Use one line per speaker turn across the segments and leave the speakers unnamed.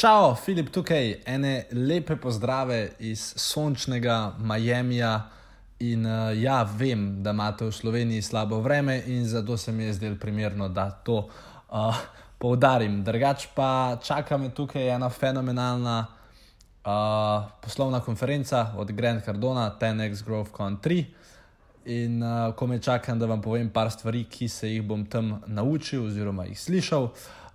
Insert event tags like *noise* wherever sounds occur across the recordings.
Čau, Filip tukaj, ene lepe pozdrave iz sončnega Miamija. In uh, ja, vem, da imate v Sloveniji slabo vreme, in zato se mi je zdelo primerno, da to uh, poudarim. Drugač pa čaka me tukaj ena fenomenalna uh, poslovna konferenca od Grand Cardona, 10x Grove Con 3. In uh, ko me čakam, da vam povem par stvari, ki se jih bom tam naučil, oziroma jih slišal.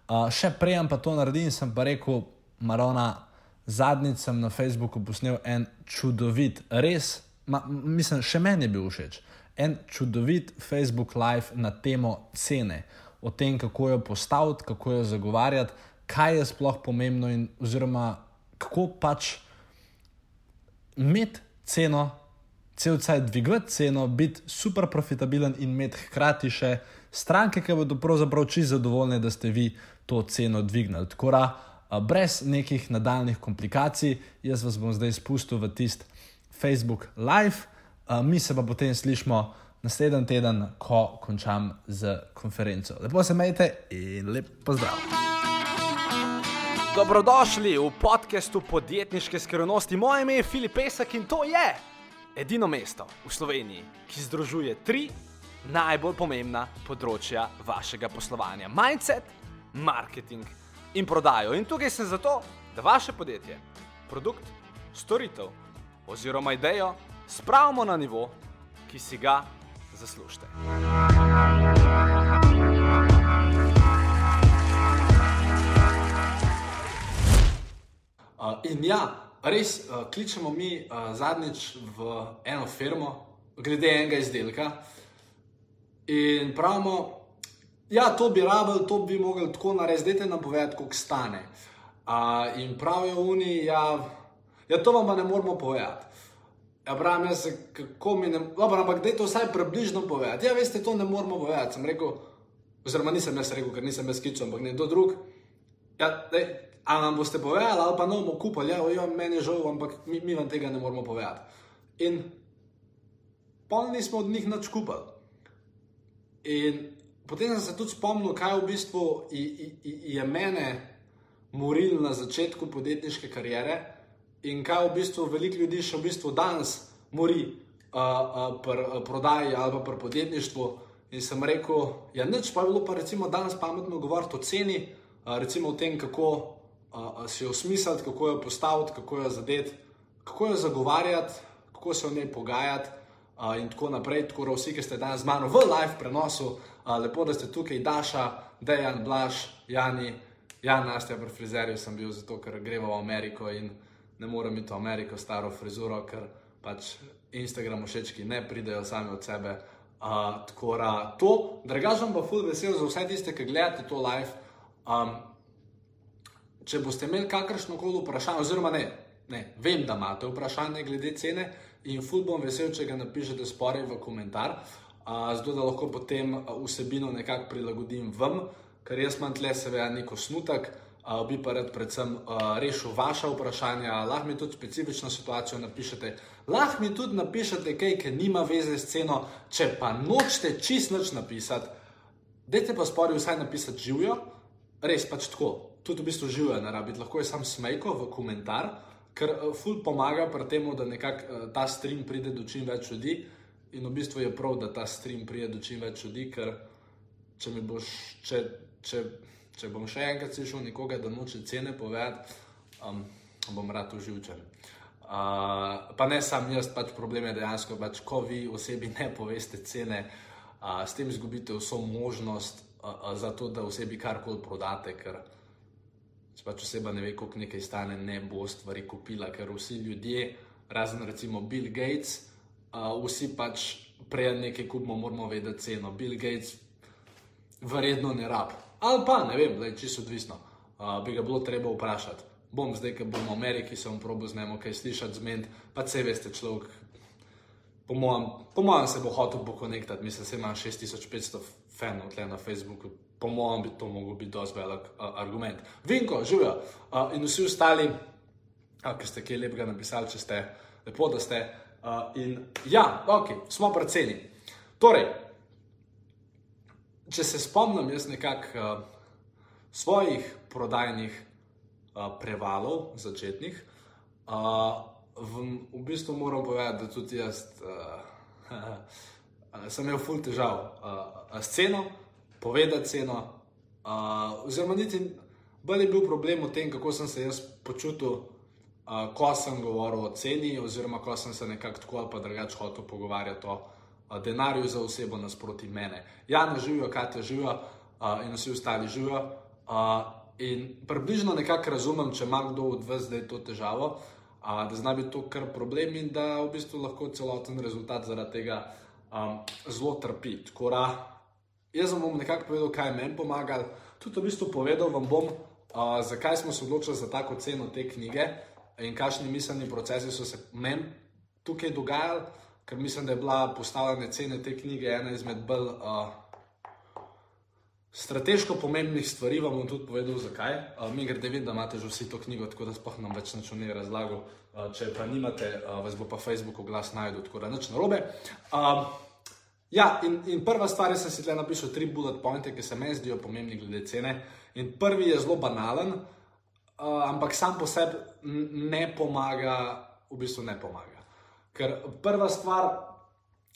Uh, še prej pa to naredim, sem pa rekel, Marona, zadnjič sem na Facebooku posnel en čudovit, res, ma, mislim, še meni je bil všeč. En čudovit Facebook live na temo cene, o tem, kako jo postaviti, kako jo zagovarjati, kaj je sploh pomembno, in, oziroma kako pač imeti ceno, cel cel dvigati ceno, biti super profitabilen in imeti hkrati še stranke, ki bodo pravzaprav čisto zadovoljne, da ste vi to ceno dvignili. Tako da, brez nekih nadaljnih komplikacij, jaz vas bom zdaj spustil v tisti Facebook Live, mi se pa potem slišmo naslednji teden, ko končam z konferenco. Lepo se majte in lep pozdrav.
Dobrodošli v podkastu podjetniške skrivnosti. Moje ime je Filip Pesek in to je edino mesto v Sloveniji, ki združuje tri najbolj pomembna področja vašega poslovanja: mindset, marketing in prodajo. In tukaj sem zato, da vaše podjetje, produkt, storitev oziroma idejo spravimo na nivo, ki si ga zaslužite.
Uh, in ja, res uh, kličemo mi uh, zadnjič v eno firmo, glede enega izdelka. In pravimo, ja, to bi rabili, to bi mogli tako narediti, dajte nam povedati, koliko stane. Uh, in pravijo oni, ja, ja, to vam pa ne moramo povedati. Ja, pravim, jaz, kako mi ne, dobro, ampak dajte vsaj približno povedati. Ja, veste, to ne moramo povedati. Sem rekel, oziroma nisem jaz rekel, ker nisem jaz skičal, ampak nekdo drug. Ja, dej, a nam boste povedali, ali pa ne bomo kupili, ja, jo, meni je žal, ampak mi, mi vam tega ne moramo povedati. In polni smo od njih nič kupili. In potem sem se tudi spomnil, kaj v bistvu je mene moril na začetku podjetniške kariere in kaj v bistvu veliko ljudi še v bistvu danes mori uh, uh, pri uh, prodaji ali pa pri podjetništvu. In sem rekel, ja, nič pa je bilo pa recimo danes pametno govoriti o ceni, uh, recimo o tem, kako uh, si jo smisliti, kako jo postaviti, kako jo zadeti, kako jo zagovarjati, kako se o njej pogajati. Uh, in tako naprej, tako da vsi, ki ste danes z mano v live prenosu, uh, lepo, da ste tukaj, Daša, Dejan, Blaž, Jani, Jan, Nastja, pri frizerju sem bil zato, ker gremo v Ameriko in ne morem iti v Ameriko staro frizuro, ker pač Instagram všečki ne pridejo sami od sebe. Uh, tako da to, drugačen pa ful vesel za vse tiste, ki gledate to live. Um, če boste imeli kakršno koli vprašanje, oziroma ne, ne, vem, da imate vprašanje glede cene in ful bom vesel, če ga napišete spore v komentar, uh, zato da lahko potem vsebino nekako prilagodim vam, ker jaz imam tle seveda neko snutek. Uh, bi pa rad predvsem uh, rešil vaše vprašanja, lahko mi tudi specifično situacijo napišete, lahko mi tudi napišete kaj, ki nima veze s ceno, če pa nočete čist noč napisati, dajte pa spori vsaj napisati živijo, res pač tako, tudi v bistvu živijo, ne rabi, lahko je sam smejko v komentar, ker uh, ful pomaga pri tem, da nekako uh, ta stream pride do čim več ljudi in v bistvu je prav, da ta stream pride do čim več ljudi, ker če mi boš, če, če, Če bom še enkrat slišal nekoga, da noče cene povedati, um, bom rad uživčen. Uh, pa ne sam jaz, pač problem je dejansko, pač, ko vi osebi ne poveste cene, uh, s tem izgubite vso možnost uh, uh, za to, da osebi karkoli prodate, ker če pač oseba ne ve, koliko nekaj stane, ne bo stvari kupila, ker vsi ljudje, razen recimo Bill Gates, uh, vsi pač prej nekaj kupimo, moramo vedeti ceno. Bill Gates verjetno ne rabi. Ali pa ne vem, da je čisto odvisno, uh, bi ga bilo treba vprašati. Bom zdaj, ker bom v Ameriki, se bom probo z njim kaj slišati, zmed, pa vse veste, človek. Po mojem, po mojem se bo hotel bo konektati, mislim, da ima 6500 fanov tle na Facebooku. Po mojem bi to mogel biti dosti velik uh, argument. Vinko, živijo uh, in vsi ostali, uh, ki ste kaj lepega napisali, če ste lepo, da ste. Uh, in ja, ok, smo predceni. Torej, če se spomnim, jaz nekako uh, svojih prodajnih uh, prevalov začetnih. Uh, v, v bistvu moram povedati, da tudi jaz uh, *laughs* sem imel ful težav uh, s ceno, povedati ceno. Uh, oziroma, niti bolj je bil problem v tem, kako sem se jaz počutil, uh, ko sem govoril o ceni, oziroma ko sem se nekako tako ali pa drugače hotel pogovarjati o uh, denarju za osebo nasproti mene. Ja, ne živijo, te živijo uh, in vsi ostali živijo. Uh, in približno nekako razumem, če ima kdo od vas zdaj to težavo, uh, da zna biti to kar problem in da v bistvu lahko celoten rezultat zaradi tega um, zelo trpi. Tako da jaz vam bom nekako povedal, kaj meni pomaga. Tudi v bistvu povedal vam bom, uh, zakaj smo se odločili za tako ceno te knjige in kakšni miselni procesi so se meni tukaj dogajali, ker mislim, da je bila postavljena cena te knjige ena izmed bolj uh, strateško pomembnih stvari. Vam bom tudi povedal, zakaj. Uh, mi gre, da vidim, da imate že vsi to knjigo, tako da spoh nam več nič ne razlagal. Uh, če pa nimate, uh, vas bo pa Facebook oglas najdel, tako da nič narobe. Uh, Ja, in, in prva stvar, jaz sem si tukaj napisal tri bullet pointe, ki se meni zdijo pomembni glede cene. In prvi je zelo banalen, uh, ampak sam po sebi ne pomaga, v bistvu ne pomaga. Ker prva stvar,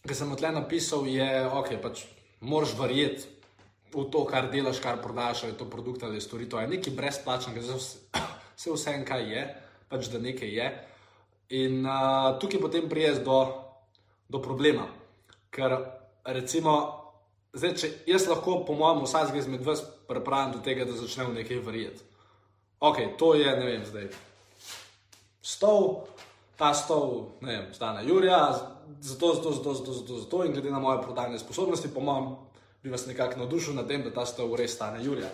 ki sem tukaj napisal, je, da okay, pač moraš verjeti v to, kar delaš, kar prodajaš, ali je to produkt ali storitev. Je nekaj brezplačnega, vse *coughs* vse en kaj je, pač da nekaj je. In uh, tukaj potem prijez do, do problema. Ker recimo, zdaj, če jaz lahko, po mojem, vsak izmed vas pripravim do tega, da začnem nekaj verjeti. Ok, to je, ne vem, zdaj. Stol, ta stol, ne vem, stane Jurija, zato, zato, zato, zato, zato, zato in glede na moje prodajne sposobnosti, po mojem, bi vas nekako navdušil na tem, da ta stol res stane Jurija.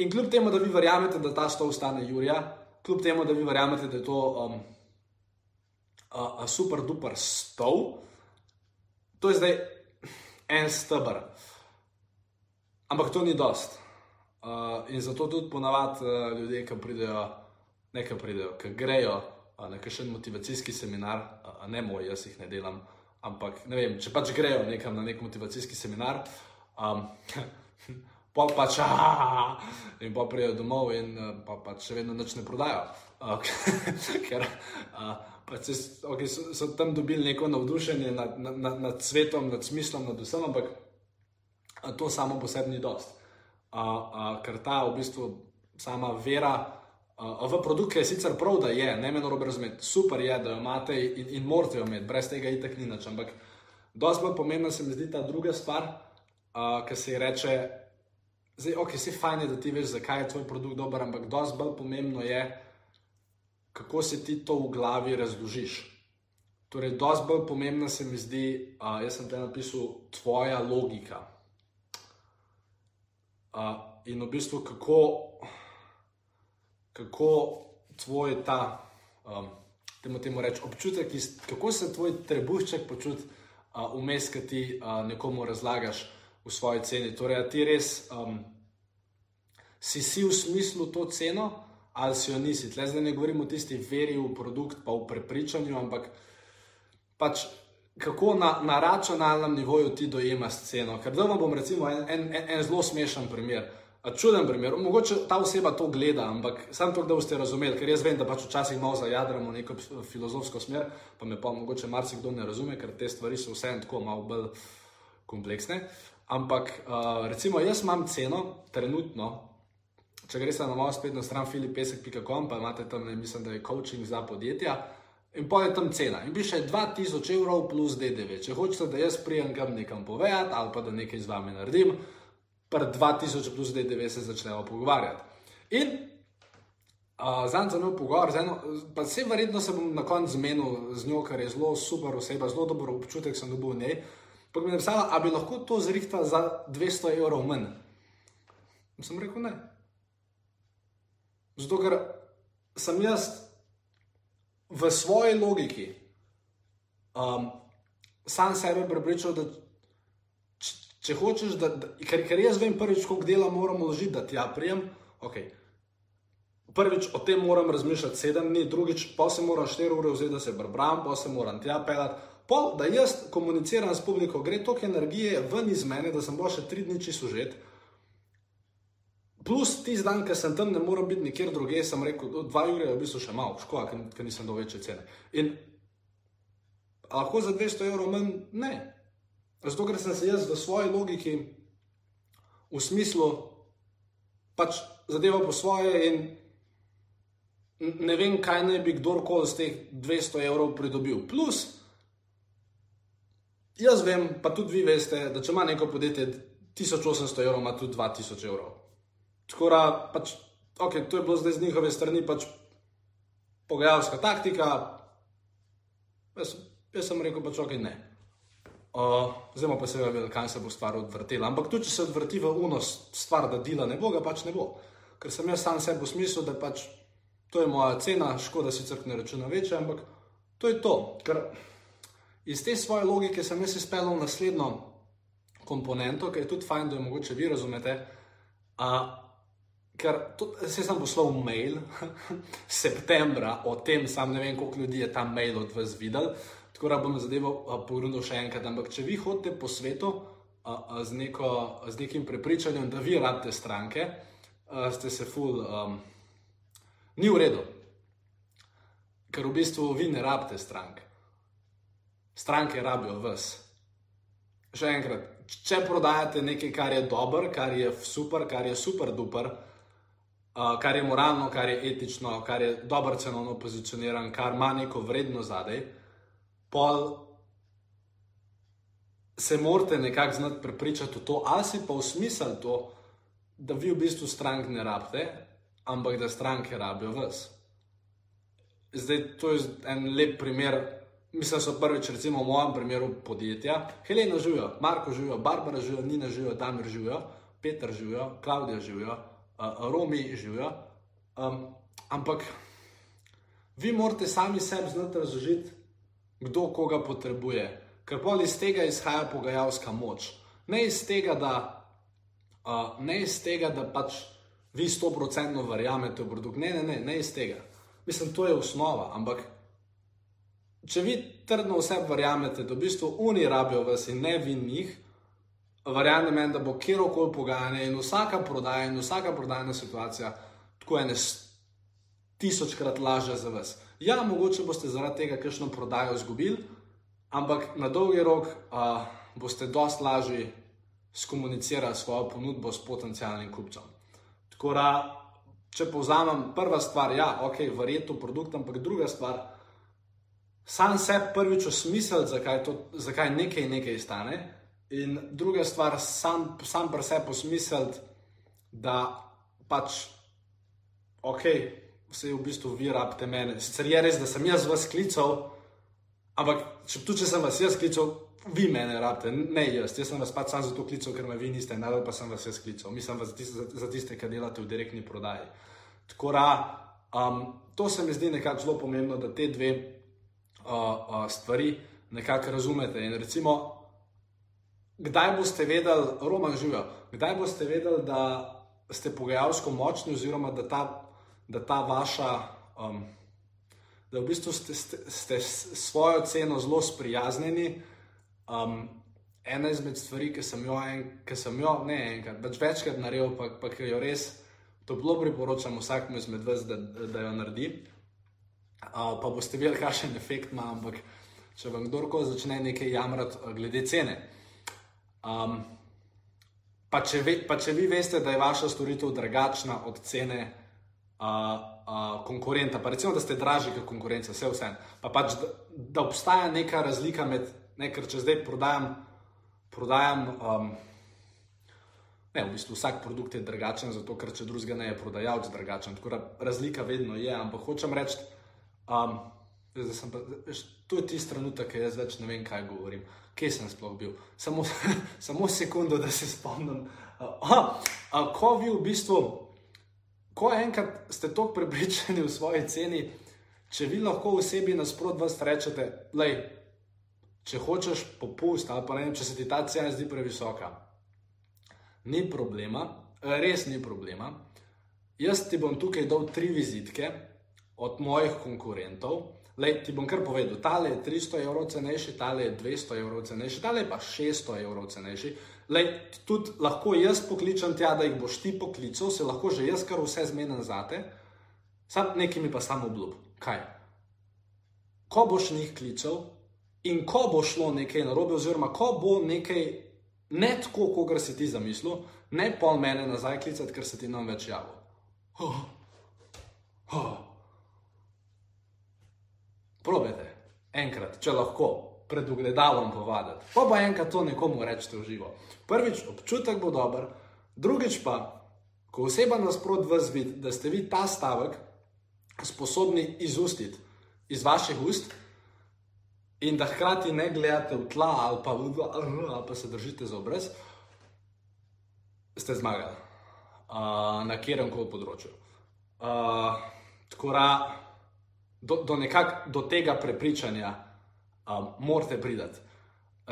In kljub temu, da vi verjamete, da ta stol stane Jurija, kljub temu, da vi verjamete, da je to um, a, a super duper stol, To je zdaj en stebr. Ampak to ni dost. Uh, in zato tudi ponavadi uh, ljudje, ki pridejo, ne ki pridejo, ki grejo uh, na kakšen motivacijski seminar, uh, ne moj, jaz jih ne delam, ampak ne vem, če pač grejo nekam na nek motivacijski seminar, um, *laughs* pa pač, ah, *laughs* in pa pridejo domov in uh, pa pač še vedno nič ne prodajo. Uh, *laughs* ker uh, se, okay, so, so tam dobili neko navdušenje nad, nad, nad, svetom, nad smislom, nad vsem, ampak to samo po sebi ni dost. Uh, uh, ker ta v bistvu sama vera uh, v produkt je sicer prav, da je, ne meni robe razumeti, super je, da jo imate in, in morate jo imeti, brez tega itak ni nič. Ampak dosti bolj pomembna se mi zdi ta druga stvar, uh, ki se ji reče. Zdaj, ok, si fajn, da ti veš, zakaj je tvoj produkt dober, ampak dosti bolj pomembno je, kako se ti to v glavi razložiš. Torej, dosti bolj pomembna se mi zdi, uh, jaz sem te napisal, tvoja logika. Uh, in v bistvu, kako, kako tvoj ta, um, temu temu reči, občutek, kako se tvoj trebušček počuti, vmes, uh, ki ti uh, nekomu razlagaš v svoji ceni. Torej, ti res um, si si v smislu to ceno ali si jo nisi. Tle zdaj ne govorimo o tisti veri v produkt, pa v prepričanju, ampak pač kako na, na računalnem nivoju ti dojemaš sceno. Ker da vam bom recimo en, en, en, en zelo smešen primer. Čuden primer, mogoče ta oseba to gleda, ampak samo to, da boste razumeli, ker jaz vem, da pač včasih malo zajadramo neko filozofsko smer, pa me pa mogoče marsikdo ne razume, ker te stvari so vseeno tako malo bolj kompleksne. Ampak uh, recimo jaz imam ceno trenutno, če greš na mojo spletno stran filipesek.com, pa imate tam, ne, mislim, da je coaching za podjetja. In pa je tam cena. In piše 2000 evrov plus DDV. Če hočete, da jaz prijem kam nekam povedati, ali pa da nekaj z vami naredim, pa 2000 plus DDV se začnemo pogovarjati. In uh, zdaj sem imel pogovor eno, pa vse verjetno se bom na koncu zmenil z njo, ker je zelo super oseba, zelo dober občutek sem dobil v njej. Pa mi je napisala, da bi lahko to zrihtala za 200 evrov manj. Sem rekel ne. Zato, ker sem jaz v svoji logiki um, sam sebe prepričal, da če, če hočeš, da, da, ker, ker jaz vem prvič, koliko dela moram vložiti, da ti ja prijem. Okay. Prvič o tem moram razmišljati sedem dni, drugič pa se moram štiri ure vzeti, da se brbram, pa se moram tja pelati. Pol, da jaz komuniciram s publiko, gre toliko energije ven iz mene, da sem bo še tri dni čisto užet Plus tisti dan, ki sem tam, ne morem biti nikjer drugje, sem rekel, "O, dva ure je v bistvu še malo, škoda, ker, ker nisem do večje cene. In lahko za 200 evrov manj? Ne. Zato, ker sem se jaz v svoji logiki, v smislu, pač zadeva po svoje in ne vem, kaj naj bi kdorkoli z teh 200 evrov pridobil. Plus, jaz vem, pa tudi vi veste, da če ima neko podjetje 1800 evrov, ima tudi 2000 evrov. Tako da, pač, ok, to je bilo zdaj z njihove strani pač pogajalska taktika. Jaz, jaz sem rekel, pač ok, ne. Uh, zdaj pa se vedeli, kam se bo stvar odvrtela. Ampak tudi, če se odvrti v unos stvar, da dela ne bo, ga pač ne bo. Ker sem jaz sam sebi smislil, da pač to je moja cena, škoda sicer ne računa večja, ampak to je to. Ker iz te svoje logike sem jaz izpeljal naslednjo komponento, ki je tudi fajn, da jo mogoče vi razumete. Uh, ker se sem poslal mail *laughs* septembra o tem, sam ne vem, koliko ljudi je ta mail od vas videl. Tako da bom zadevo a, pogledal še enkrat. Ampak, če vi hodite po svetu a, a, z, neko, z nekim prepričanjem, da vi rabite stranke, a, ste se ful. Um, ni v redu. Ker v bistvu vi ne rabite stranke. Stranke rabijo vas. Še enkrat, če prodajate nekaj, kar je dobro, kar je super, kar je super duper, uh, kar je moralno, kar je etično, kar je dobro cenovno pozicioniran, kar ima neko vredno zadaj, pol se morate nekako znati prepričati v to, ali si pa v smislu to, da vi v bistvu strank ne rabite, ampak da stranke rabijo vas. Zdaj, to je en lep primer. Mislim, da so prvič, recimo v mojem primeru, podjetja. Helena živijo, Marko živijo, Barbara živijo, Nina živijo, Damir živijo, Petr živijo, Klaudija živijo, Romi živijo. Um, ampak vi morate sami sebi znati razložiti, kdo koga potrebuje. Ker pol iz tega izhaja pogajalska moč. Ne iz tega, da, uh, ne iz tega, da pač vi 100% verjamete v produkt. Ne, ne, ne, ne iz tega. Mislim, to je osnova, ampak če vi trdno vse verjamete, da v bistvu oni rabijo vas in ne vi njih, verjamem, da bo kjerkoli pogajanje in vsaka prodaja in vsaka prodajna situacija tako ene s- tisočkrat lažja za vas. Ja, mogoče boste zaradi tega kakšno prodajo izgubili, ampak na dolgi rok uh, boste dosti lažje skomunicirali svojo ponudbo s potencijalnim kupcem. Tako da, če povzamem, prva stvar, ja, ok, verjetno produkt, ampak druga stvar, sam se prvič osmisliti, zakaj, zakaj nekaj nekaj stane, in druga stvar, sam, sam pri sebi osmisliti, da pač, ok, vse v bistvu vi rabite mene. Sicer je res, da sem jaz vas klical, ampak če, tudi če sem vas jaz klical, vi mene rabite, ne jaz. Jaz sem vas pač sam zato klical, ker me vi niste, najbolj pa sem vas jaz klical. Mislim, vas za tiste, za tiste, ki delate v direktni prodaji. Tako da, um, to se mi zdi nekako zelo pomembno, da te dve uh, uh, stvari nekako razumete. In recimo, kdaj boste vedeli, Roman živijo, kdaj boste vedeli, da ste pogajalsko močni, oziroma da ta, da ta vaša, um, da v bistvu ste, ste, ste s svojo ceno zelo sprijaznjeni. Um, ena izmed stvari, ki sem jo, en, ki sem jo ne enkrat, več večkrat naredil, pa, pa ki jo res toplo priporočam vsakmu izmed vas, da, da jo naredi. Uh, pa boste videli, kakšen efekt ima, ampak če vam kdorkoli začne nekaj jamrati uh, glede cene. Um, pa, če ve, pa če vi veste, da je vaša storitev drugačna od cene uh, uh, konkurenta, pa recimo, da ste dražji kot konkurenca, vse vse, pa pač, da, da obstaja neka razlika med, ne, ker če zdaj prodajam, prodajam um, ne, v bistvu vsak produkt je drugačen, zato ker če drugega ne je prodajalec drugačen, tako da razlika vedno je, ampak hočem reči, um, zdaj sem pa, to je tisti trenutek, ki jaz več ne vem, kaj govorim. Kje sem sploh bil? Samo, *laughs* samo sekundo, da se spomnim. Aha, uh, ko vi v bistvu, ko enkrat ste tako prepričani v svoji ceni, če vi lahko osebi nasprot vas rečete, lej, če hočeš popust ali pa ne vem, če se ti ta cena zdi previsoka, ni problema, res ni problema. Jaz ti bom tukaj dal tri vizitke od mojih konkurentov. Lej, ti bom kar povedal, tale je 300 evrov cenejši, tale je 200 evrov cenejši, tale je pa 600 evrov cenejši. Lej, tudi lahko jaz pokličem tja, da jih boš ti poklical, se lahko že jaz kar vse zmenim zate, sam nekimi pa samo obljub. Kaj? Ko boš njih klical in ko bo šlo nekaj narobe, oziroma ko bo nekaj ne tako, kot si ti zamislil, ne pol mene nazaj klicati, ker se ti nam več javlja. Oh. Oh. Probajte, enkrat, če lahko, pred ogledalom povaditi. Pa pa enkrat to nekomu rečete v živo. Prvič, občutek bo dober, drugič pa, ko oseba nasprot vas vidi, da ste vi ta stavek sposobni izustiti iz vaših ust in da hkrati ne gledate v tla ali pa, ali pa se držite za obraz, ste zmagali uh, na kjerem koli področju. Uh, tako da do, do, nekak, do tega prepričanja um, morate priti.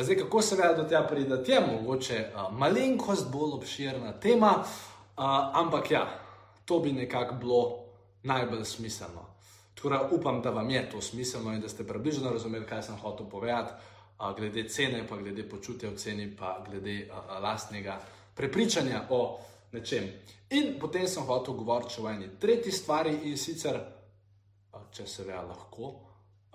Zdaj, kako se da do tega priti, je mogoče uh, malenkost bolj obširna tema, uh, ampak ja, to bi nekako bilo najbolj smiselno. Torej, upam, da vam je to smiselno in da ste približno razumeli, kaj sem hotel povedati, uh, glede cene, pa glede počutja v ceni, pa glede uh, lastnega prepričanja o nečem. In potem sem hotel govoriti o eni tretji stvari in sicer če se ve, lahko.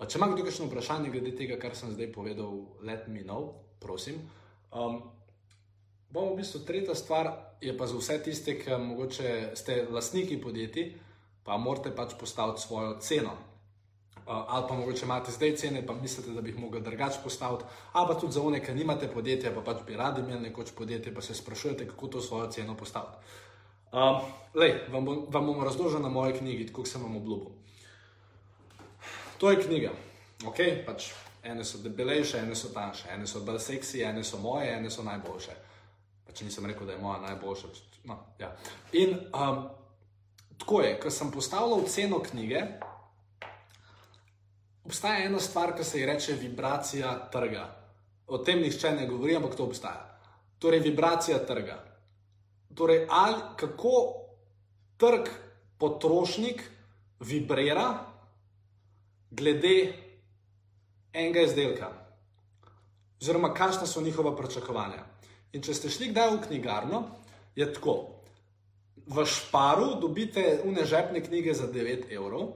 Če ima kdo kakšno vprašanje glede tega, kar sem zdaj povedal, let me know, prosim. Um, bomo v bistvu tretja stvar, je pa za vse tiste, ki mogoče ste lastniki podjetij, pa morate pač postaviti svojo ceno. Uh, ali pa mogoče imate zdaj cene, pa mislite, da bi jih mogli drugače postaviti, ali pa tudi za one, ki nimate podjetja, pa pač bi radi imeli nekoč podjetje, pa se sprašujete, kako to svojo ceno postaviti. Um, lej, vam, bom, vam bom razložil na moji knjigi, kot sem vam obljubil. To je knjiga. Okay? Pač, ene so debelejše, ene so tanjše, ene so bolj seksi, ene so moje, ene so najboljše. Pač nisem rekel, da je moja najboljša. No, ja. In um, tako je, ko sem postavljal ceno knjige, obstaja ena stvar, ki se ji reče vibracija trga. O tem nihče ne govori, ampak to obstaja. Torej, vibracija trga. Torej, ali kako trg potrošnik vibrira glede enega izdelka, oziroma kakšna so njihova pričakovanja. In če ste šli kdaj v knjigarno, je tako. V šparu dobite unežepne knjige za 9 evrov,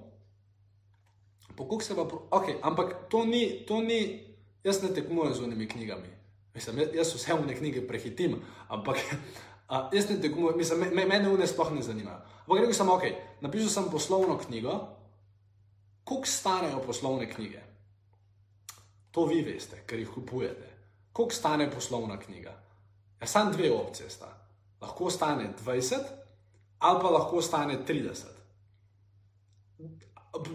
pokuk se pa. Okay, ampak to ni, to ni, jaz ne tekmujem z unimi knjigami. Mislim, jaz vse unne knjige prehitim, ampak a, jaz ne tekmujem, mislim, me, mene unne sploh ne zanimajo. Ampak rekel sem, ok, napisal sem poslovno knjigo, koliko stanejo poslovne knjige? To vi veste, ker jih kupujete. Koliko stane poslovna knjiga? Ja, samo dve opcije sta. Lahko stane 20, ali pa lahko stane 30.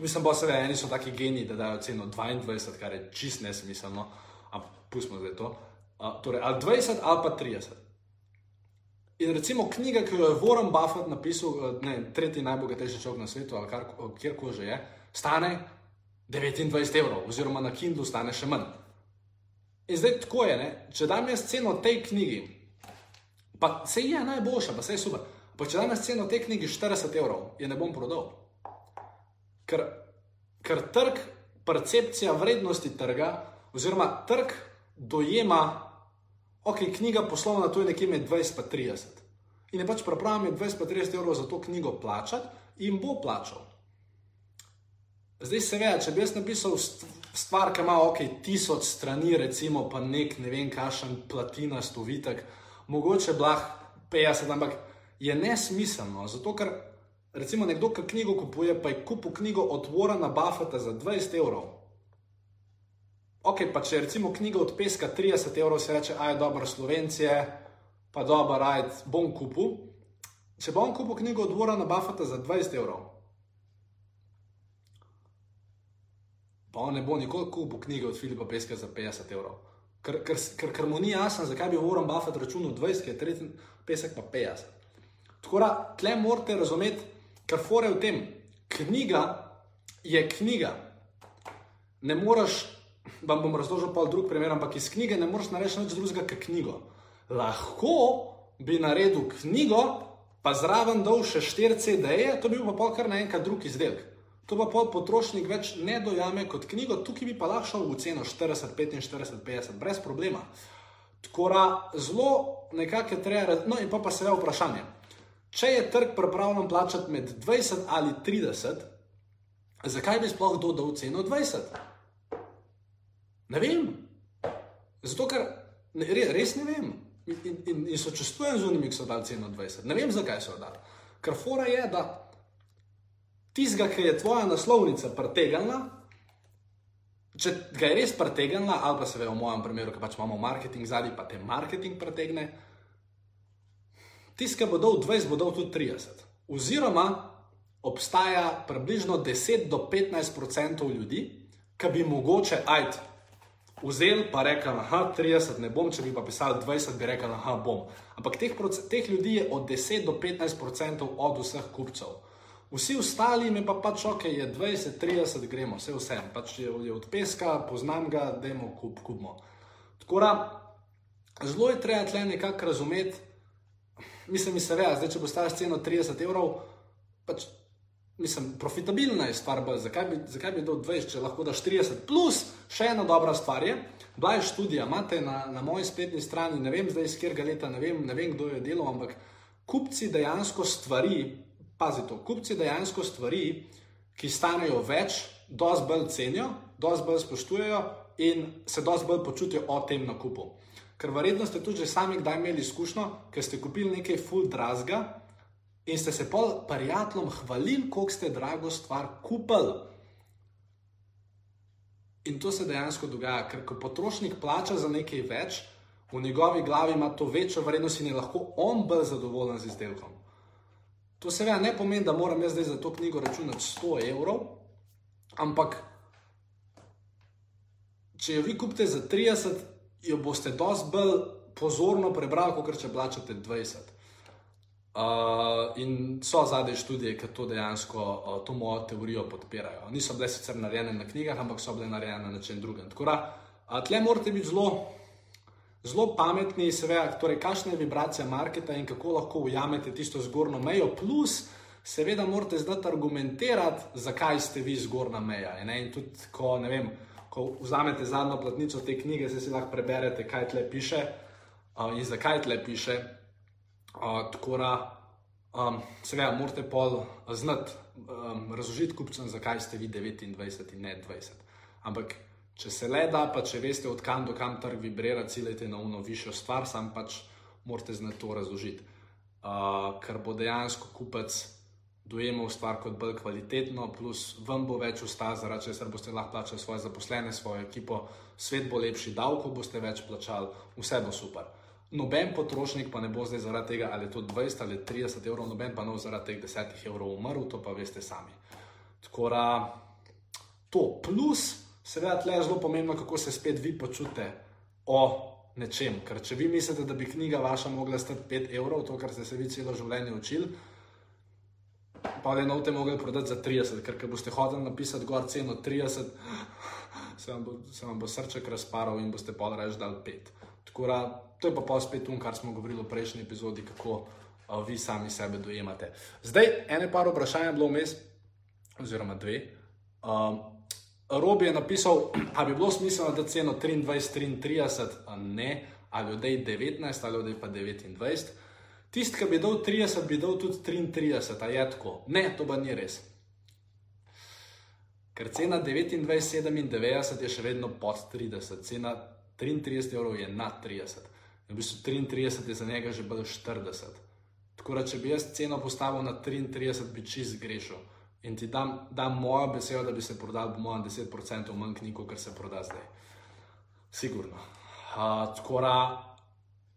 Mislim, da so eni so taki geni, da dajo ceno 22, kar je čist nesmiselno, ampak pustimo zdaj to. Uh, torej, ali 20 ali pa 30. In recimo knjiga, ki jo je Warren Buffett napisal, ne, tretji najbogatejši človek na svetu, ali kjerkoli že je, stane 29 evrov, oziroma na Kindlu stane še manj. In zdaj tako je, ne? če dam jaz ceno tej knjigi, pa se je najboljša, pa se je super. Pa če dam jaz ceno tej knjigi 40 evrov, je ne bom prodal. Ker, ker trg, percepcija vrednosti trga, oziroma trg dojema, ok, knjiga poslovna, to je nekje med 20 in 30. In je pač pripravljen 20 in 30 evrov za to knjigo plačati in bo plačal. Zdaj, seveda, če bi jaz napisal stvar, ki ima ok, tisoč strani, recimo pa nek ne vem, kašen platina, stovitek, mogoče blah 50, ampak je nesmiselno. Zato, ker recimo nekdo, ki knjigo kupuje, pa je kupil knjigo od Warrena Buffeta za 20 evrov. Ok, pa če recimo knjiga od peska 30 evrov, se reče, aj dobro, slovencije, pa dobro, aj bom kupil. Če bom kupil knjigo od Warrena Buffeta za 20 evrov. Pa on ne bo nikoli kupil knjige od Filipa Peska za 50 evrov. Ker, ker, ker, ker mu ni jasno, zakaj bi Warren Buffett računal 20, ker tretji pesek pa 50. Tako da, tle morate razumeti, kar fore v tem. Knjiga je knjiga. Ne moreš, vam bom razložil pa drug primer, ampak iz knjige ne moreš narediti nič drugega kot knjigo. Lahko bi naredil knjigo, pa zraven dol še 4 CD-je, to bi bil pa kar naenkrat drug izdelek. To pa pol potrošnik več ne dojame kot knjigo, tukaj bi pa lahko šel v ceno 40, 45, 50, brez problema. Tako da zelo nekako je treba, no in pa pa seveda vprašanje. Če je trg pripravljen plačati med 20 ali 30, zakaj bi sploh kdo dal ceno 20? Ne vem. Zato, ker ne, res ne vem. In, in, in, sočustvujem z unimi, ki so dali ceno 20. Ne vem, zakaj so dali. Ker fora je, da tistega, ki je tvoja naslovnica pretegnila, če ga je res pretegnila, ali pa se ve v mojem primeru, ki pač imamo marketing zadnji, pa te marketing pretegne, tisti, ki bo dal 20, bo dal tudi 30. Oziroma, obstaja približno 10 do 15 odstotkov ljudi, ki bi mogoče, ajde, vzel pa rekel, da 30 ne bom, če bi pa pisal 20, bi rekel, da bom. Ampak teh, teh ljudi je od 10 do 15 odstotkov od vseh kupcev. Vsi ostali mi pa pač ok, je 20, 30, gremo, vse vse. Pač je, je od peska, poznam ga, da je mu kup, kupmo. Tako da, zelo je treba tle nekako razumeti, mislim, mi se ve, zdaj če bo stala cena 30 evrov, pač, mislim, profitabilna je stvar, zakaj bi, zakaj bi dal 20, če lahko daš 30, plus še ena dobra stvar je, bila je študija, imate na, na moji spletni strani, ne vem zdaj iz kjerga leta, ne vem, ne vem, kdo je delal, ampak kupci dejansko stvari, pazi to, kupci dejansko stvari, ki stanejo več, dosti bolj cenijo, dosti bolj spoštujejo in se dosti bolj počutijo o tem nakupu. Ker verjetno ste tudi sami kdaj imeli izkušnjo, ker ste kupili nekaj full drazga in ste se pol prijateljem hvalili, koliko ste drago stvar kupili. In to se dejansko dogaja, ker ko potrošnik plača za nekaj več, v njegovi glavi ima to večjo vrednost in je lahko on bolj zadovoljen z izdelkom. To seveda ne pomeni, da moram jaz zdaj za to knjigo računati 100 evrov, ampak če jo vi kupite za 30, jo boste dosti bolj pozorno prebrali, kot če plačate 20. Uh, in so zadnje študije, ki to dejansko, uh, to mojo teorijo podpirajo. Niso bile sicer narejene na knjigah, ampak so bile narejene na nečem drugem. Tako da, uh, tle morate biti zelo zelo pametni, seveda, torej, kakšna je vibracija marketa in kako lahko ujamete tisto zgornjo mejo, plus, seveda, morate znati argumentirati, zakaj ste vi zgornja meja. In tudi, ko, vem, ko vzamete zadnjo platnico te knjige, se si lahko preberete, kaj tle piše uh, in zakaj tle piše. Uh, tako da, um, seveda, morate pol znati um, razložiti kupcem, zakaj ste vi 29 in ne 20. Ampak Če se le da, pa če veste, od kam do kam trg vibrira, ciljete na uno višjo stvar, sam pač morate znati to razložiti. Uh, ker bo dejansko kupec dojemal stvar kot bolj kvalitetno, plus vam bo več ustal, zaradi česar boste lahko plačali svoje zaposlene, svojo ekipo, svet bo lepši, davko boste več plačali, vse bo super. Noben potrošnik pa ne bo zdaj zaradi tega, ali je to 20 ali 30 evrov, noben pa ne bo zaradi teh 10 evrov umrl, to pa veste sami. Tako da to plus. Seveda, tle je zelo pomembno, kako se spet vi počutite o nečem. Ker če vi mislite, da bi knjiga vaša mogla stati 5 evrov, to, kar ste se vi celo življenje učili, pa le novte mogli prodati za 30, ker če boste hodili napisati gor ceno 30, se vam bo, se vam bo srček razparal in boste pa reči dal 5. Tako da, to je pa pa spet to, kar smo govorili v prejšnji epizodi, kako a, vi sami sebe dojemate. Zdaj, ene par vprašanj je bilo vmes, oziroma dve. Um, Robi je napisal, *clears throat* da bi bilo smiselno, da ceno 23, 33, ne, ali odej 19, ali odej pa 29. Tisti, ki bi dal 30, bi dal tudi 33, a je tako. Ne, to pa ni res. Ker cena 29, 97 je še vedno pod 30, cena 33 evrov je nad 30. In v bistvu 33 je za njega že bilo 40. Tako da, če bi jaz ceno postavil na 33, bi čist grešil in ti dam, dam mojo besedo, da bi se prodal, po mojem, 10% manj knjig, kot se proda zdaj. Sigurno. Uh, tako da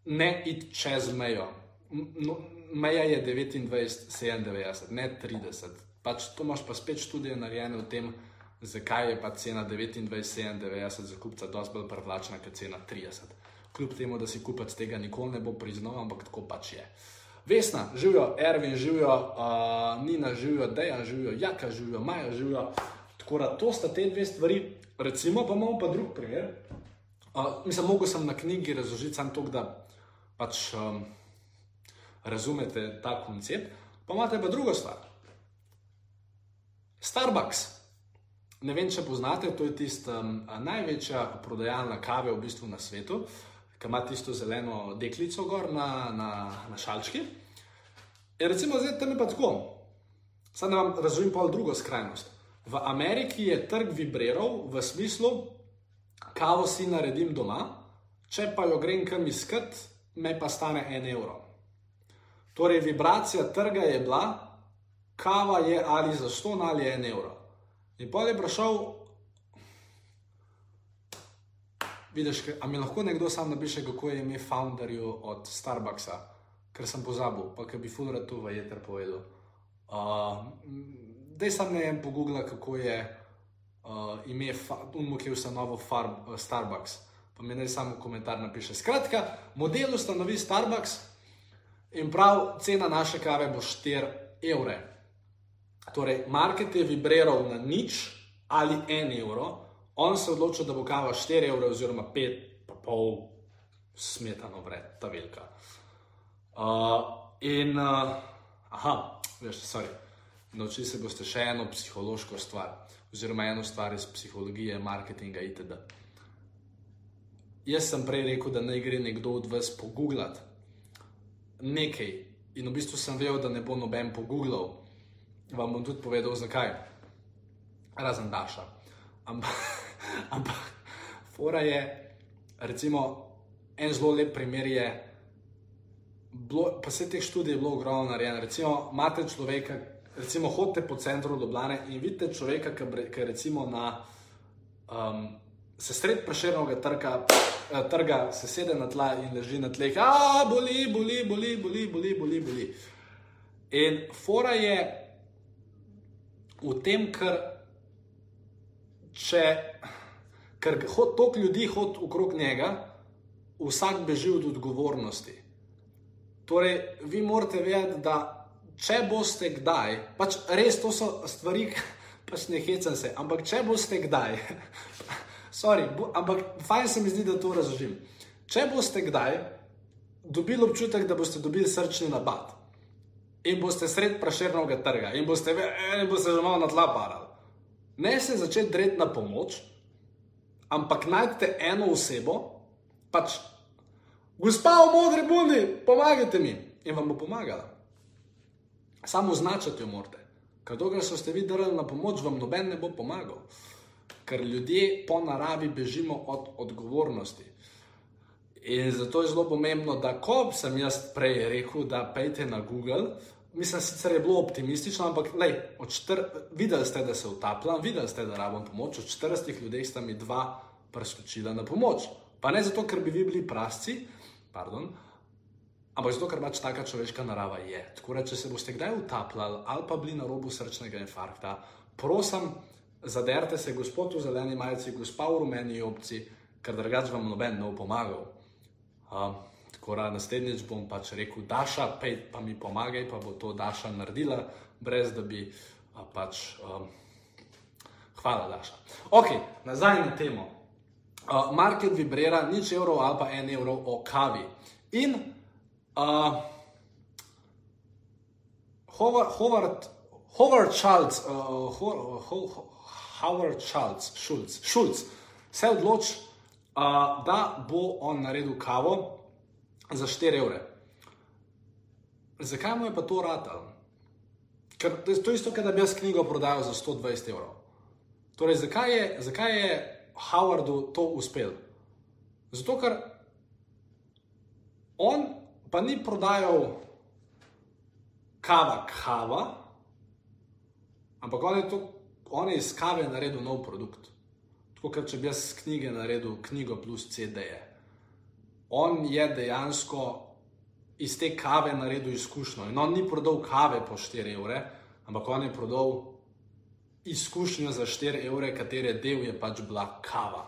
ne id čez mejo. No, meja je 29, 97, ne 30. Pač to imaš pa spet študije narejene o tem, zakaj je pa cena 29, 97 za kupca dosti bolj privlačna kot cena 30. Kljub temu, da si kupec tega nikoli ne bo priznal, ampak tako pač je. Uh, Vesna, živijo, Ervin, živijo, uh, Nina, živijo, Dejan, živijo, Jaka, živijo, Maja, živijo. Tako da to sta te dve stvari. Recimo, pa imamo pa drug primer. Uh, mislim, mogel sem na knjigi razložiti samo to, da pač um, razumete ta koncept. Pa imate pa drugo stvar. Starbucks. Ne vem, če poznate, to je tista um, največja prodajalna kave v bistvu na svetu, ki ima tisto zeleno deklico gor na, na, na šalčki. In recimo, zdaj tam je pa tako. Zdaj vam razumem pa drugo skrajnost. V Ameriki je trg vibriral v smislu, kavo si naredim doma, če pa jo grem kam iskat, me pa stane en evro. Torej, vibracija trga je bila, kava je ali za 100 ali en evro. In pa je prišel, vidiš, a mi lahko nekdo sam napiše, kako je ime founderju od Starbucksa, ker sem pozabil, pa ki bi fulra to v jeter povedal. Uh, Dej sam ne vem pogoogla, kako je uh, ime Unmo, ki je ustanovil uh, Starbucks. Pa mi naj samo komentar napiše. Skratka, model ustanovi Starbucks in prav cena naše kave bo 4 evre. Torej, market je vibriral na nič ali en evro, on se je odločil, da bo kava 4 evre oziroma 5, pa pol smetano vred, ta velika. Uh, in, uh, aha, veš, sorry, naučili se boste še eno psihološko stvar, oziroma eno stvar iz psihologije, marketinga itd. Jaz sem prej rekel, da naj gre nekdo od vas pogooglati nekaj, in v bistvu sem vedel, da ne bo noben pogooglal vam bom tudi povedal, zakaj. Razen Daša. Ampak, *laughs* ampak, fora je, recimo, en zelo lep primer je, bilo, pa se teh študij je bilo ogromno narejeno. Recimo, imate človeka, recimo, hodite po centru Ljubljana in vidite človeka, ki je recimo na. Um, Se sred preširnega trga, trga, se sede na tla in leži na tleh, a boli, boli, boli, boli, boli, boli, boli. In fora je, v tem, ker če ker toliko ljudi hodi okrog njega, vsak beži od odgovornosti. Torej, vi morate vedeti, da če boste kdaj, pač res to so stvari, *laughs* pač ne hecam se, ampak če boste kdaj, *laughs* sorry, bo, ampak fajn se mi zdi, da to razložim. Če boste kdaj dobili občutek, da boste dobili srčni napad, in boste sred praširnega trga in boste, in boste že malo na tla parali. Ne se začeti dreti na pomoč, ampak najdete eno osebo, pač, gospa v modri bundi, pomagajte mi in vam bo pomagala. Samo označati jo morate. Ker dokler so ste vi drli na pomoč, vam noben ne bo pomagal. Ker ljudje po naravi bežimo od odgovornosti. In zato je zelo pomembno, da ko sem jaz prej rekel, da pejte na Google, mislim, sicer je bilo optimistično, ampak lej, četr, videli ste, da se utapljam, videli ste, da rabim pomoč. Od 40 ljudi sta mi dva priskočila na pomoč. Pa ne zato, ker bi vi bili prasci, pardon, ampak zato, ker pač taka človeška narava je. Tako da, če se boste kdaj utapljali ali pa bili na robu srčnega infarkta, prosim, zaderte se, gospod v zeleni majici, gospa v rumeni opci, ker drugač vam noben ne bo pomagal. Um, Tako da naslednjič bom pač rekel, Daša, pej, pa mi pomagaj, pa bo to Daša naredila, brez da bi a, pač. Um, hvala, Daša. Ok, nazaj na temo. Uh, market vibrira, nič evrov ali pa en evro o kavi. In uh, Howard, Howard Schultz, uh, Howard Schultz, Schultz, Schultz se odloči, uh, da bo on naredil kavo za 4 evre. Zakaj mu je pa to ratal? Ker to je isto, kot da bi jaz knjigo prodajal za 120 evrov. Torej, zakaj je, zakaj je Howardu to uspel? Zato, ker on pa ni prodajal kava, kava, ampak on je, to, on je iz kave naredil nov produkt. Tako kot če bi jaz knjige naredil knjigo plus CD-je on je dejansko iz te kave naredil izkušnjo. In on ni prodal kave po 4 evre, ampak on je prodal izkušnjo za 4 evre, katere del je pač bila kava.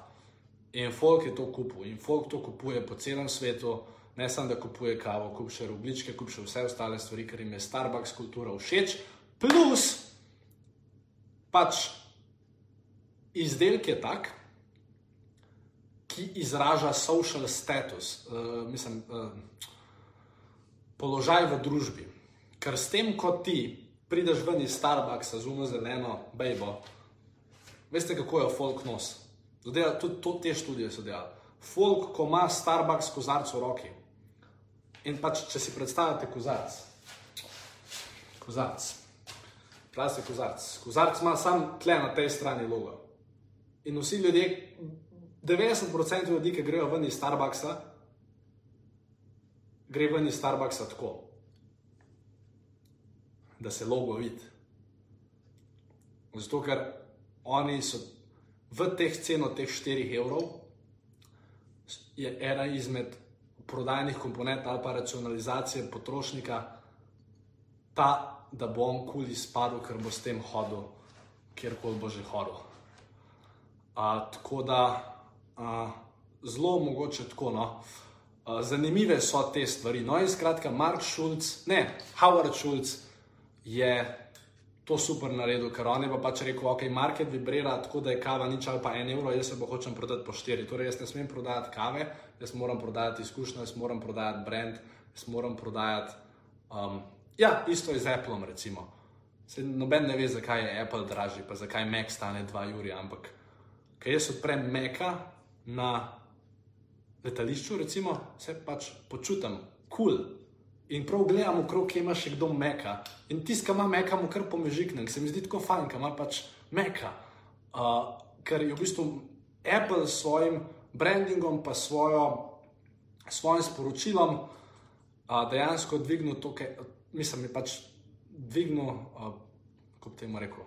In folk je to kupil, in folk to kupuje po celem svetu, ne samo da kupuje kavo, kup še rubličke, kup še vse ostale stvari, ker jim je Starbucks kultura všeč, plus pač izdelek je tak, ki izraža social status, uh, mislim, uh, položaj v družbi. Ker s tem, ko ti prideš ven iz Starbucksa z umo zeleno, bejbo. Veste, kako je folk nos? Zadeva, tudi to, te študije so delali. Folk, ko ima Starbucks kozarc v roki. In pač, če si predstavljate kozarc, kozarc, plastik kozarc, kozarc ima samo tle na tej strani logo. In vsi ljudje, 90% ljudi, ki grejo ven iz Starbucksa, gre ven iz Starbucksa tako, da se logo vidi. Zato, ker oni so v teh ceno teh 4 evrov, je ena izmed prodajnih komponent ali pa racionalizacije potrošnika ta, da bo on kul izpadel, ker bo s tem hodil, kjerkoli bo že hodil. A, tako da a, zelo mogoče tako. No. A, zanimive so te stvari. No, in skratka, Mark Schulz, ne, Howard Schulz je to super naredil, ker on je pa pač rekel, ok, market vibrira tako, da je kava nič ali pa en evro, jaz se bo hočem prodati po štiri. Torej, jaz ne smem prodajati kave, jaz moram prodajati izkušnjo, jaz moram prodajati brand, jaz moram prodajati. Um, ja, isto je z Appleom, recimo. Se noben ne ve, zakaj je Apple dražji, pa zakaj Mac stane 2 uri, ampak ker jaz odprem Maca na letališču, recimo, se pač počutim kul. Cool. In prav gledam okrog, kje ima še kdo meka. In tisti, ki ima meka, mu kar pomežikne, se mi zdi tako fajn, ki ima pač meka. Uh, ker je v bistvu Apple s svojim brandingom, pa svojo, svojim sporočilom uh, dejansko dvignil to, kar mislim, je pač dvignil, uh, kako bi temu rekel.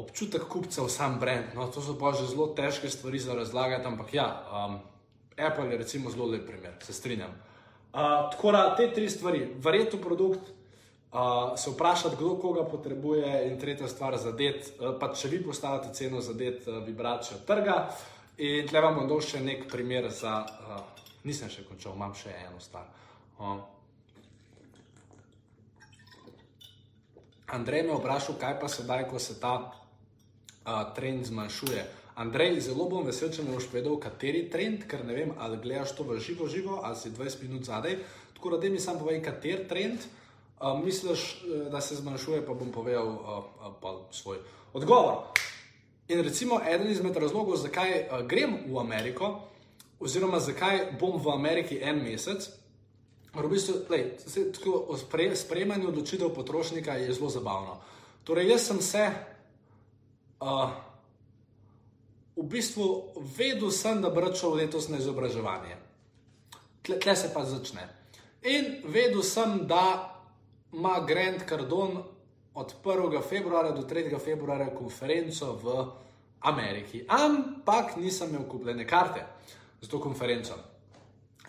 Občutek kupca v sam brand. No, to so pa že zelo težke stvari za razlagati, ampak ja, um, Apple je recimo zelo lep primer, se strinjam. Uh, tako da te tri stvari, verjetno produkt, uh, se vprašati, kdo koga potrebuje, in tretja stvar, zadeti, uh, pa če vi postavite ceno, zadeti uh, vibracijo trga. In tle vam bom dal še nek primer za, uh, nisem še končal, imam še eno stvar. Uh. Andrej me je vprašal, kaj pa sedaj, ko se ta uh, trend zmanjšuje. Andrej, zelo bom vesel, če mi boš povedal, kateri trend, ker ne vem, ali gledaš to v živo, živo ali si 20 minut zadaj. Tako da, mi sam povej, kateri trend uh, misliš, da se zmanjšuje, pa bom povedal uh, uh, svoj odgovor. In recimo, eden izmed razlogov, zakaj uh, grem v Ameriko, oziroma zakaj bom v Ameriki en mesec. V bistvu, lej, tako, sprejemanje odločitev potrošnika je zelo zabavno. Torej, jaz sem se. V bistvu vedel sem, da bo šel letos na izobraževanje. Tle, tle se pa začne. In vedel sem, da ima Grand Cardone od 1. februarja do 3. februarja konferenco v Ameriki. Ampak nisem imel kupljene karte za to konferenco.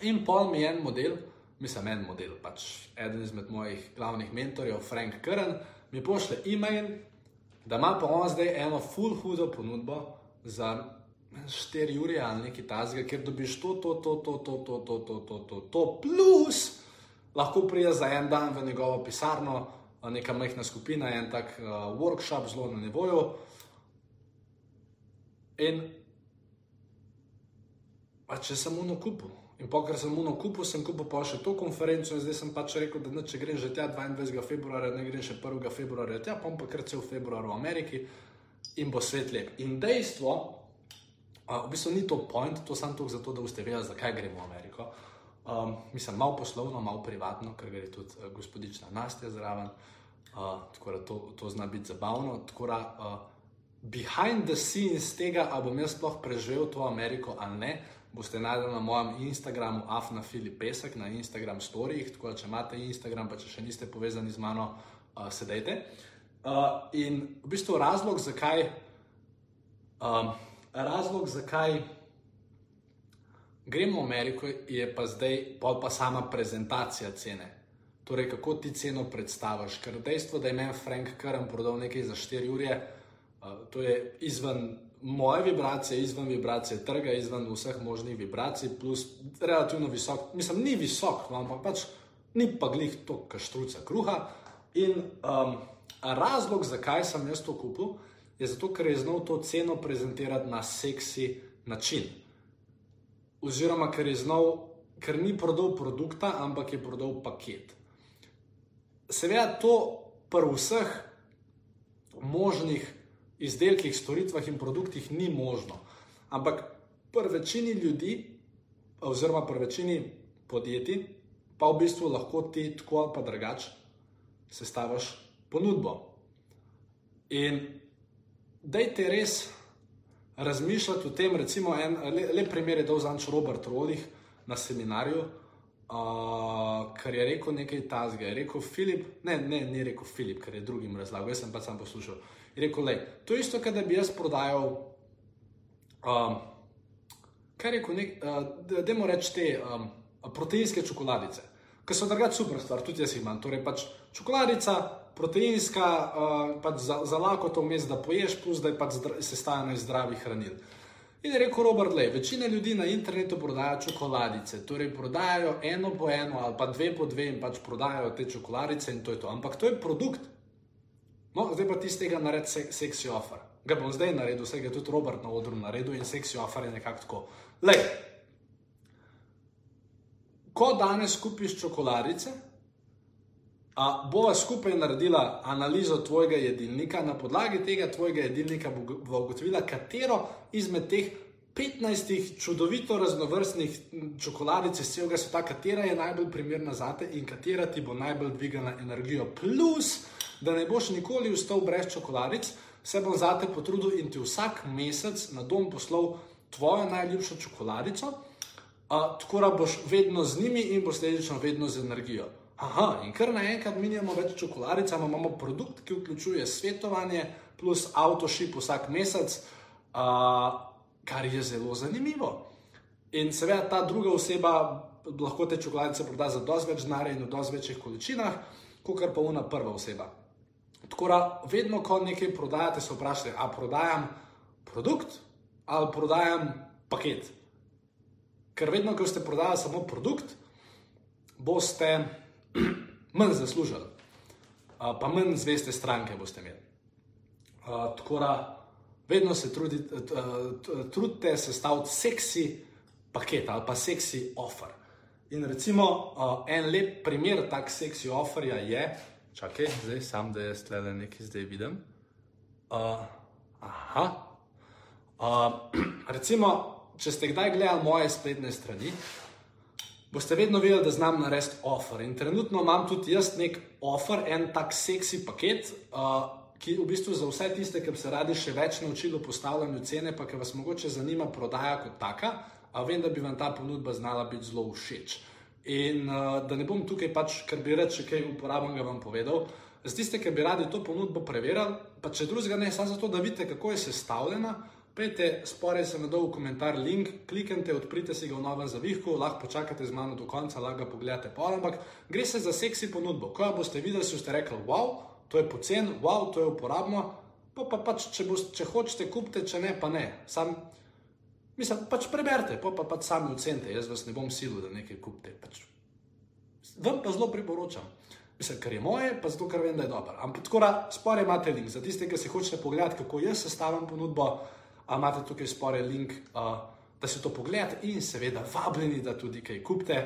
In pol mi je en model, mislim, en model, pač eden izmed mojih glavnih mentorjev, Frank Kern, mi pošlje e-mail, da ima pa on zdaj eno full hudo ponudbo za 4 ure ali nekaj tasga, ker dobiš to, to, to, to, to, to, to, to, to, to, to, plus lahko priješ za en dan v njegovo pisarno, neka majhna skupina, en tak uh, workshop, zelo na nivoju. In pa če mu na kupu. In po kar sem mu na kupu, sem kupil pa še to konferenco in zdaj sem pač rekel, da ne, če grem že tja 22. februarja, ne grem še 1. februarja tja, pa pa kar cel februar v Ameriki in bo svet lep. In dejstvo, uh, v bistvu ni to point, to sem tu zato, da boste vedeli, zakaj gremo v Ameriko. Um, mislim, malo poslovno, malo privatno, ker gre tudi uh, gospodična Nastja zraven, uh, tako da to, to zna biti zabavno. Tako da, uh, behind the scenes tega, ali bom jaz sploh preživel to Ameriko ali ne, boste najdeli na mojem Instagramu, Afna Filip Pesek, na Instagram storijih. Tako da, če imate Instagram, pa če še niste povezani z mano, uh, sedajte. Uh, in v bistvu razlog, zakaj, um, razlog, zakaj gremo v Ameriko, je pa zdaj pa, pa sama prezentacija cene. Torej, kako ti ceno predstaviš. Ker dejstvo, da je meni Frank Karen prodal nekaj za 4 ure, uh, to je izven moje vibracije, izven vibracije trga, izven vseh možnih vibracij, plus relativno visok, mislim, ni visok, no, ampak pač ni pa glih to kaštruca kruha. In um, razlog, zakaj sem jaz to kupil, je zato, ker je znal to ceno prezentirati na seksi način. Oziroma, ker je znal, ker ni prodal produkta, ampak je prodal paket. Seveda, to pri vseh možnih izdelkih, storitvah in produktih ni možno. Ampak pri večini ljudi, oziroma pri večini podjetij, pa v bistvu lahko ti tako ali pa drugače sestaviš ponudbo. In dajte res razmišljati o tem, recimo, en le, le primer je dal zanč Robert Rodih na seminarju. Uh, kar je rekel nekaj tazga, je rekel Filip, ne, ne, ni rekel Filip, ker je drugim razlagal, jaz sem pa sam poslušal. Rekel, le, to je isto, kot da bi jaz prodajal, um, kaj je rekel, uh, da mu reč te um, proteinske čokoladice, ki so drugače super stvar, tudi jaz imam. Torej, pač čokoladica, proteinska, uh, pač za, za lako to vmes, da poješ, plus da je pač sestavljena iz zdravih hranil. In je rekel Robert Le, večina ljudi na internetu prodaja čokoladice, torej prodajajo eno po eno ali pa dve po dve in pač prodajajo te čokoladice in to je to. Ampak to je produkt. No, zdaj pa ti z tega naredi se, seksi offer. Ga bom zdaj naredil, vse je tudi Robert na odru naredil in seksi offer je nekako tako. Le, ko danes kupiš čokoladice, A bova skupaj naredila analizo tvojega jedilnika, na podlagi tega tvojega jedilnika bo ugotovila, katero izmed teh 15 čudovito raznovrstnih čokoladic iz celega sveta, katera je najbolj primerna za te in katera ti bo najbolj dvigala energijo. Plus, da ne boš nikoli ustal brez čokoladic, se bom za te potrudil in ti vsak mesec na dom poslal tvojo najljubšo čokoladico, a, tako da boš vedno z njimi in posledično vedno z energijo. Aha, in kar naenkrat minjamo več čokoladic, imamo produkt, ki vključuje svetovanje plus avtošip vsak mesec, uh, kar je zelo zanimivo. In seveda ta druga oseba lahko te čokoladice proda za dosti več denarja in v dosti večjih količinah, kot pa una prva oseba. Tako da, vedno, ko nekaj prodajate, se vprašajte, ali prodajam produkt ali prodajam paket. Ker vedno, ko ste prodajali samo produkt, boste *clears throat* manj zaslužili, pa manj zveste stranke boste imeli. Tako da vedno se trudite, trudite sestaviti seksi paket ali pa seksi offer. In recimo en lep primer tak seksi offerja je, čakaj, zdaj sam, da jaz tle nekaj zdaj vidim. Uh, aha. Uh, *clears throat* recimo, če ste kdaj gledali moje spletne strani, boste vedno vedeli, da znam narediti offer. In trenutno imam tudi jaz nek offer, en tak seksi paket, uh, ki v bistvu za vse tiste, ki bi se radi še več naučili o postavljanju cene, pa ki vas mogoče zanima prodaja kot taka, a vem, da bi vam ta ponudba znala biti zelo všeč. In uh, da ne bom tukaj pač, ker bi reče kaj uporabnega vam povedal. Za tiste, ki bi radi to ponudbo preverjali, pa če drugega ne, samo zato, da vidite, kako je sestavljena, Pejte, sporej se na dolg komentar, link, kliknite, odprite si ga v novem zavihku, lahko počakate z mano do konca, lahko ga pogledate pol, ampak gre se za seksi ponudbo. Ko boste videli, si boste rekli, wow, to je pocen, wow, to je uporabno, pa, pa pač, če, boste, če hočete, kupite, če ne, pa ne. Sam, mislim, pač preberite, pa, pa pač sami ocenite, jaz vas ne bom silil, da nekaj kupite. Pač. Vam pa zelo priporočam. Mislim, kar je moje, pa zato, ker vem, da je dobro. Ampak tako da, sporej imate link za tiste, ki si hočete pogledati, kako jaz sestavljam ponudbo imate tukaj spore link, uh, da si to pogledate in seveda vabljeni, da tudi kaj kupite,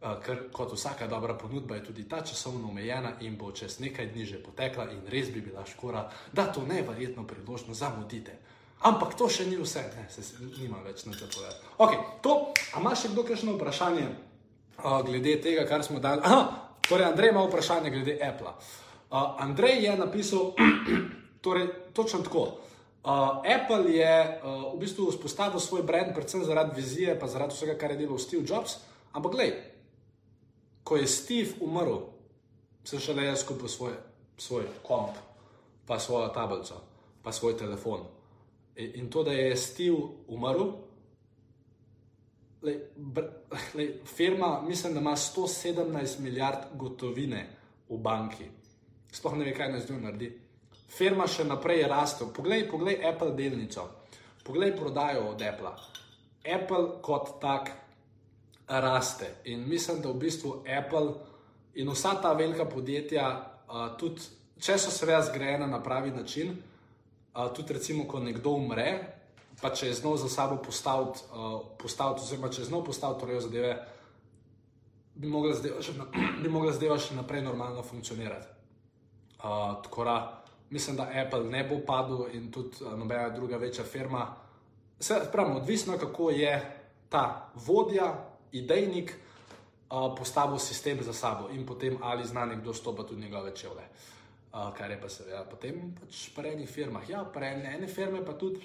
uh, ker kot vsaka dobra ponudba je tudi ta časovno omejena in bo čez nekaj dni že potekla in res bi bila škoda, da to neverjetno priložno zamudite. Ampak to še ni vse, ne, se, se nima več na to povedati. Ok, to, a ima še kdo kakšno vprašanje uh, glede tega, kar smo dali? Aha, torej Andrej ima vprašanje glede Apple. Uh, Andrej je napisal, *clears throat* torej točno tako. Uh, Apple je uh, v bistvu vzpostavil svoj brand, predvsem zaradi vizije, pa zaradi vsega, kar je delal Steve Jobs. Ampak, gledaj, ko je Steve umrl, sem šele jaz kupil svoj, svoj komp, pa svojo tablico, pa svoj telefon. In, to, da je Steve umrl, lej, br, *laughs* lej, firma, mislim, da ima 117 milijard gotovine v banki. Sploh ne ve, kaj naj z njo naredi firma še naprej raste. Poglej, poglej Apple delnico, poglej prodajo od Apple. Apple kot tak raste in mislim, da v bistvu Apple in vsa ta velika podjetja, uh, tudi če so seveda zgrajena na pravi način, uh, tudi recimo, ko nekdo umre, pa če je znov za sabo postaviti, uh, postaviti oziroma če je znov postaviti torej zadeve, bi mogla zdaj še *clears throat* naprej normalno funkcionirati. Uh, tako da mislim, da Apple ne bo padel in tudi uh, nobena druga večja firma. Se pravi, odvisno kako je ta vodja, idejnik uh, postavil sistem za sabo in potem ali zna nekdo stopiti v njegove čevlje. Uh, kar je pa seveda potem pač pri enih firmah. Ja, pri eni firmi pa tudi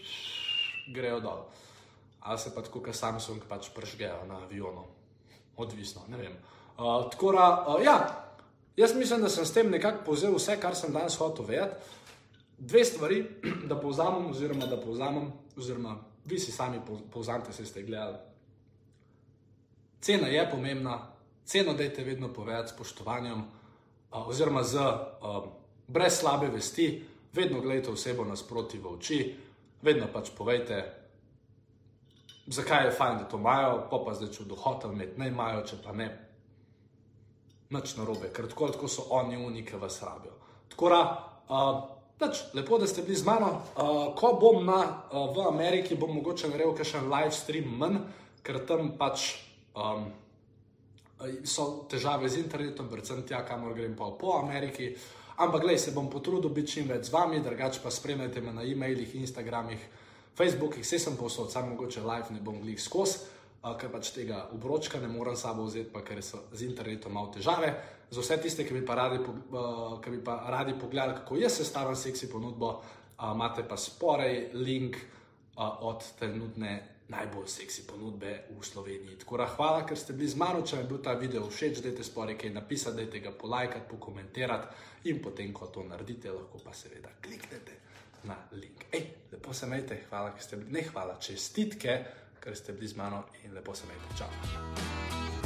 grejo dol. Ali se pa tako, kot Samsung, pač pržgejo na avionu. Odvisno, ne vem. Uh, tako da, uh, ja, jaz mislim, da sem s tem nekako povzel vse, kar sem danes hotel vedeti. Dve stvari, *clears throat* da povzamem, oziroma da povzamem, oziroma vi si sami povzamete, se ste gledali. Cena je pomembna, ceno dajte vedno povedati s spoštovanjem, uh, oziroma z uh, brez slabe vesti, vedno gledajte osebo nasproti v oči, vedno pač povejte, zakaj je fajn, da to imajo, pa pa zdaj, če bodo hoteli imeti, naj imajo, če pa ne, nič na robe, ker tako, tako so oni unike vas rabijo. Tako da, uh, pač, lepo, da ste bili z mano. Uh, ko bom na, uh, v Ameriki, bom mogoče naredil kakšen live stream manj, ker tam pač um, so težave z internetom, predvsem tja, kamor grem pa po Ameriki. Ampak, gledaj, se bom potrudil biti čim več z vami, drugače pa spremljajte me na e-mailih, Instagramih, Facebookih, vse sem posod, samo mogoče live ne bom glih skozi, ker pač tega obročka ne morem sabo vzeti, pa ker so z internetom malo težave. Za vse tiste, ki bi pa radi, ki bi pa radi pogledali, kako jaz sestavljam seksi ponudbo, imate pa sporej link od trenutne najbolj seksi ponudbe v Sloveniji. Tako da hvala, ker ste bili z mano, če vam je bil ta video všeč, dajte sporej kaj napisati, dajte ga polajkati, pokomentirati in potem, ko to naredite, lahko pa seveda kliknete na link. Ej, lepo se imejte, hvala, ker ste bili, ne hvala, čestitke, ker ste bili z mano in lepo se imejte. Čau.